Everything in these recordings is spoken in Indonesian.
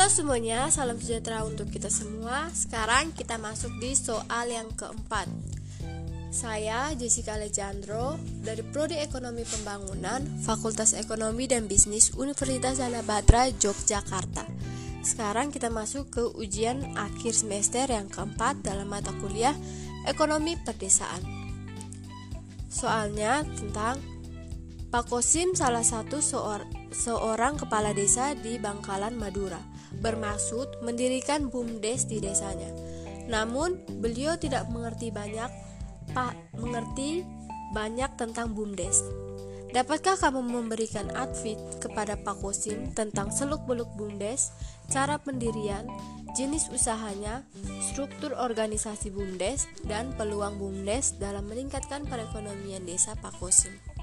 Halo semuanya, salam sejahtera untuk kita semua. Sekarang kita masuk di soal yang keempat. Saya Jessica Alejandro dari Prodi Ekonomi Pembangunan, Fakultas Ekonomi dan Bisnis Universitas Anabatra Yogyakarta. Sekarang kita masuk ke ujian akhir semester yang keempat dalam mata kuliah Ekonomi Perdesaan. Soalnya tentang Pak Kosim salah satu seorang kepala desa di Bangkalan, Madura bermaksud mendirikan BUMDes di desanya. Namun, beliau tidak mengerti banyak Pak mengerti banyak tentang BUMDes. Dapatkah kamu memberikan advit kepada Pak Kosim tentang seluk-beluk BUMDes, cara pendirian, jenis usahanya, struktur organisasi BUMDes, dan peluang BUMDes dalam meningkatkan perekonomian desa Pak Kosim?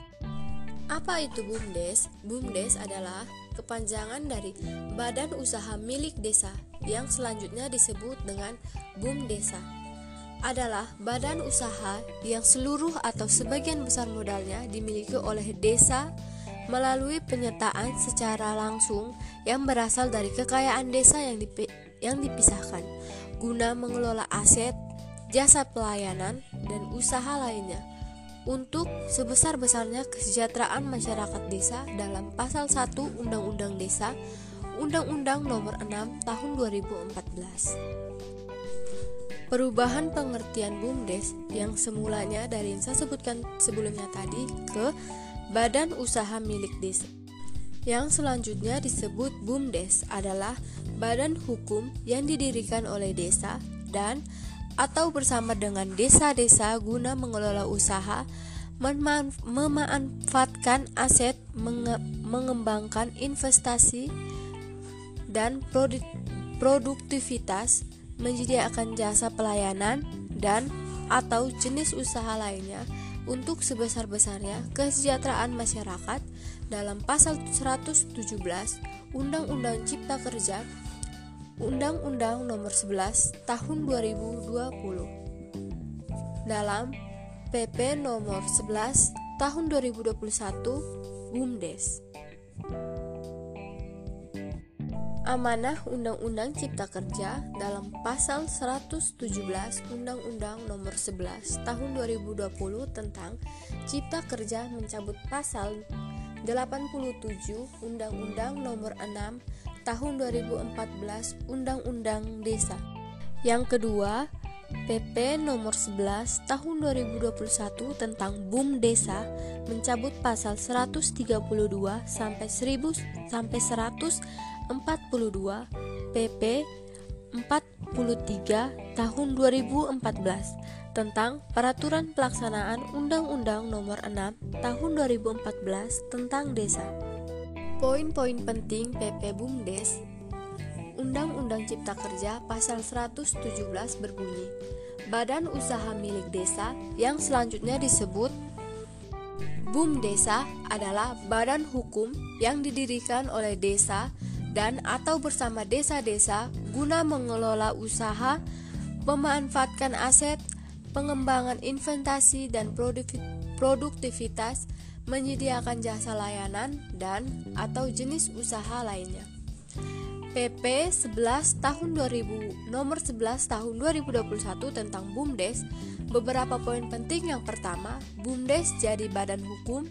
Apa itu BUMDes? BUMDes adalah kepanjangan dari Badan Usaha Milik Desa yang selanjutnya disebut dengan BUM Desa. Adalah badan usaha yang seluruh atau sebagian besar modalnya dimiliki oleh desa melalui penyertaan secara langsung yang berasal dari kekayaan desa yang, dipi yang dipisahkan guna mengelola aset, jasa pelayanan, dan usaha lainnya untuk sebesar-besarnya kesejahteraan masyarakat desa dalam pasal 1 Undang-Undang Desa Undang-Undang Nomor 6 Tahun 2014. Perubahan pengertian BUMDes yang semulanya dari yang saya sebutkan sebelumnya tadi ke Badan Usaha Milik Desa. Yang selanjutnya disebut BUMDes adalah badan hukum yang didirikan oleh desa dan atau bersama dengan desa-desa guna mengelola usaha, memanfaatkan aset, menge mengembangkan investasi dan produktivitas, menyediakan jasa pelayanan dan atau jenis usaha lainnya untuk sebesar-besarnya kesejahteraan masyarakat dalam pasal 117 Undang-Undang Cipta Kerja Undang-Undang Nomor 11 Tahun 2020 dalam PP Nomor 11 Tahun 2021 BUMDes. Amanah Undang-Undang Cipta Kerja dalam pasal 117 Undang-Undang Nomor 11 Tahun 2020 tentang Cipta Kerja mencabut pasal 87 Undang-Undang Nomor 6 tahun 2014 Undang-Undang Desa. Yang kedua, PP nomor 11 tahun 2021 tentang BUM Desa mencabut pasal 132 sampai 1000 sampai 142 PP 43 tahun 2014 tentang peraturan pelaksanaan Undang-Undang Nomor 6 Tahun 2014 tentang Desa. Poin-poin penting PP BUMDes. Undang-Undang Cipta Kerja pasal 117 berbunyi Badan usaha milik desa yang selanjutnya disebut BUM Desa adalah badan hukum yang didirikan oleh desa dan atau bersama desa-desa guna mengelola usaha, memanfaatkan aset, pengembangan investasi dan produktivitas menyediakan jasa layanan dan atau jenis usaha lainnya. PP 11 tahun 2000 nomor 11 tahun 2021 tentang BUMDes. Beberapa poin penting yang pertama BUMDes jadi badan hukum.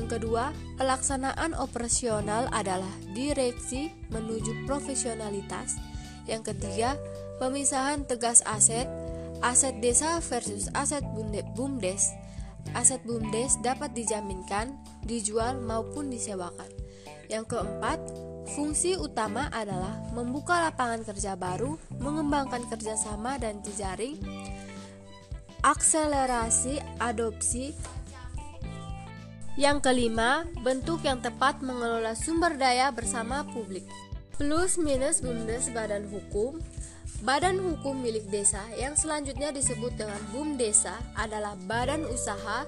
Yang kedua pelaksanaan operasional adalah direksi menuju profesionalitas. Yang ketiga pemisahan tegas aset aset desa versus aset BUMDes aset BUMDes dapat dijaminkan, dijual maupun disewakan. Yang keempat, fungsi utama adalah membuka lapangan kerja baru, mengembangkan kerjasama dan jejaring, akselerasi adopsi. Yang kelima, bentuk yang tepat mengelola sumber daya bersama publik. Plus minus BUMDes badan hukum, Badan hukum milik desa yang selanjutnya disebut dengan BUM desa adalah badan usaha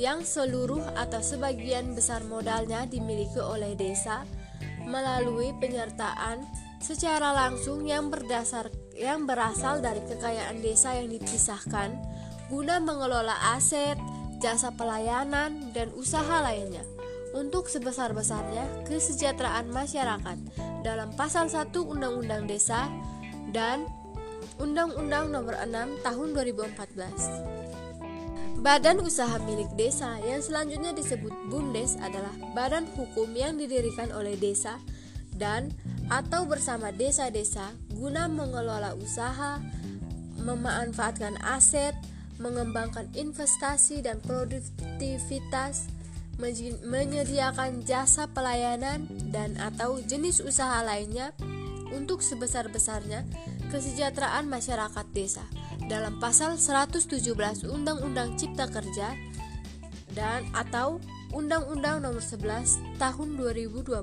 yang seluruh atau sebagian besar modalnya dimiliki oleh desa melalui penyertaan secara langsung yang berdasar yang berasal dari kekayaan desa yang dipisahkan guna mengelola aset, jasa pelayanan, dan usaha lainnya untuk sebesar-besarnya kesejahteraan masyarakat. Dalam pasal 1 Undang-Undang Desa dan Undang-Undang Nomor 6 Tahun 2014. Badan usaha milik desa yang selanjutnya disebut BUMDes adalah badan hukum yang didirikan oleh desa dan atau bersama desa-desa guna mengelola usaha, memanfaatkan aset, mengembangkan investasi dan produktivitas, menyediakan jasa pelayanan dan atau jenis usaha lainnya untuk sebesar-besarnya kesejahteraan masyarakat desa dalam pasal 117 Undang-Undang Cipta Kerja dan atau Undang-Undang Nomor 11 Tahun 2020.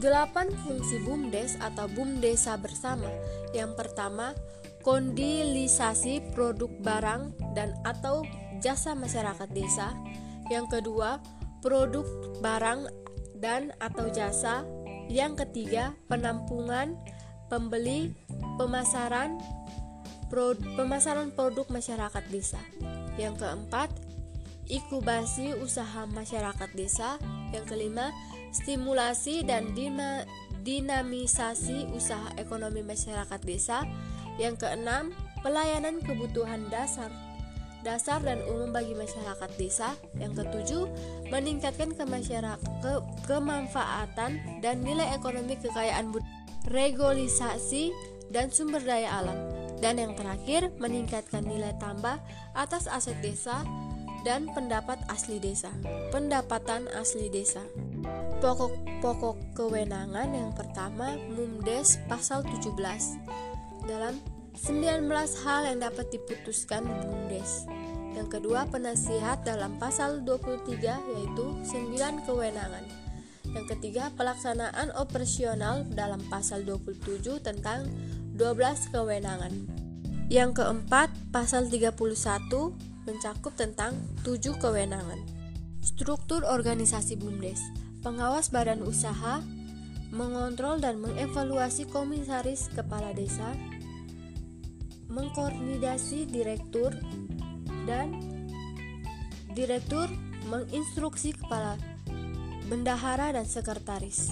Delapan fungsi BUMDes atau BUMDesa bersama. Yang pertama, kondilisasi produk barang dan atau jasa masyarakat desa. Yang kedua, produk barang dan atau jasa. Yang ketiga, penampungan, pembeli, pemasaran, pro, pemasaran produk masyarakat desa. Yang keempat, inkubasi usaha masyarakat desa. Yang kelima, stimulasi dan dinamisasi usaha ekonomi masyarakat desa. Yang keenam, pelayanan kebutuhan dasar dasar dan umum bagi masyarakat desa. Yang ketujuh, meningkatkan ke ke kemanfaatan dan nilai ekonomi kekayaan budaya, regulisasi dan sumber daya alam. Dan yang terakhir, meningkatkan nilai tambah atas aset desa dan pendapat asli desa. Pendapatan asli desa. Pokok-pokok kewenangan yang pertama MUMDes pasal 17 dalam 19 hal yang dapat diputuskan BUMDes. Yang kedua penasihat dalam pasal 23 yaitu 9 kewenangan. Yang ketiga pelaksanaan operasional dalam pasal 27 tentang 12 kewenangan. Yang keempat pasal 31 mencakup tentang 7 kewenangan. Struktur organisasi BUMDes pengawas badan usaha, mengontrol dan mengevaluasi komisaris kepala desa, mengkoordinasi direktur, dan direktur menginstruksi kepala bendahara dan sekretaris,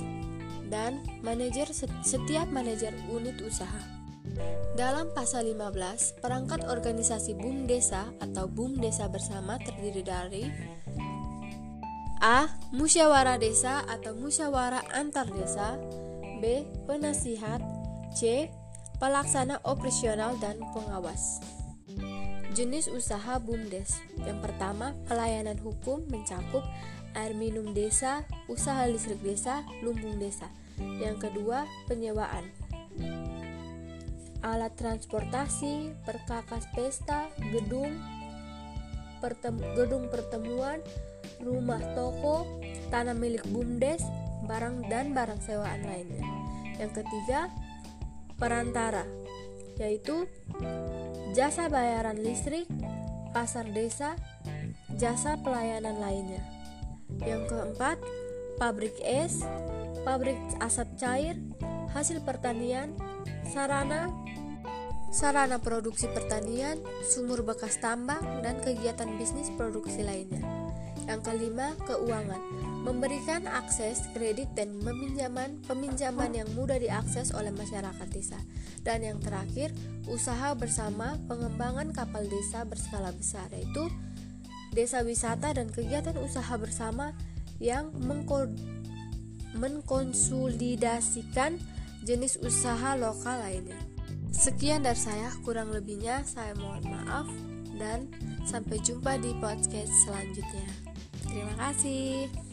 dan manajer setiap manajer unit usaha. Dalam pasal 15, perangkat organisasi BUM Desa atau BUM Desa bersama terdiri dari A. Musyawarah desa atau musyawarah antar desa B. Penasihat C. Pelaksana operasional dan pengawas. Jenis usaha BUMDes. Yang pertama, pelayanan hukum mencakup air minum desa, usaha listrik desa, lumbung desa. Yang kedua, penyewaan. Alat transportasi, perkakas pesta, gedung, pertem gedung pertemuan, rumah toko, tanah milik BUMDes, barang dan barang sewaan lainnya. Yang ketiga, perantara, yaitu jasa bayaran listrik, pasar desa, jasa pelayanan lainnya. Yang keempat, pabrik es, pabrik asap cair, hasil pertanian, sarana sarana produksi pertanian, sumur bekas tambang, dan kegiatan bisnis produksi lainnya. Yang kelima, keuangan. Memberikan akses kredit dan peminjaman peminjaman yang mudah diakses oleh masyarakat desa. Dan yang terakhir, usaha bersama pengembangan kapal desa berskala besar yaitu desa wisata dan kegiatan usaha bersama yang mengkonsolidasikan jenis usaha lokal lainnya. Sekian dari saya, kurang lebihnya saya mohon maaf dan sampai jumpa di podcast selanjutnya. Terima kasih.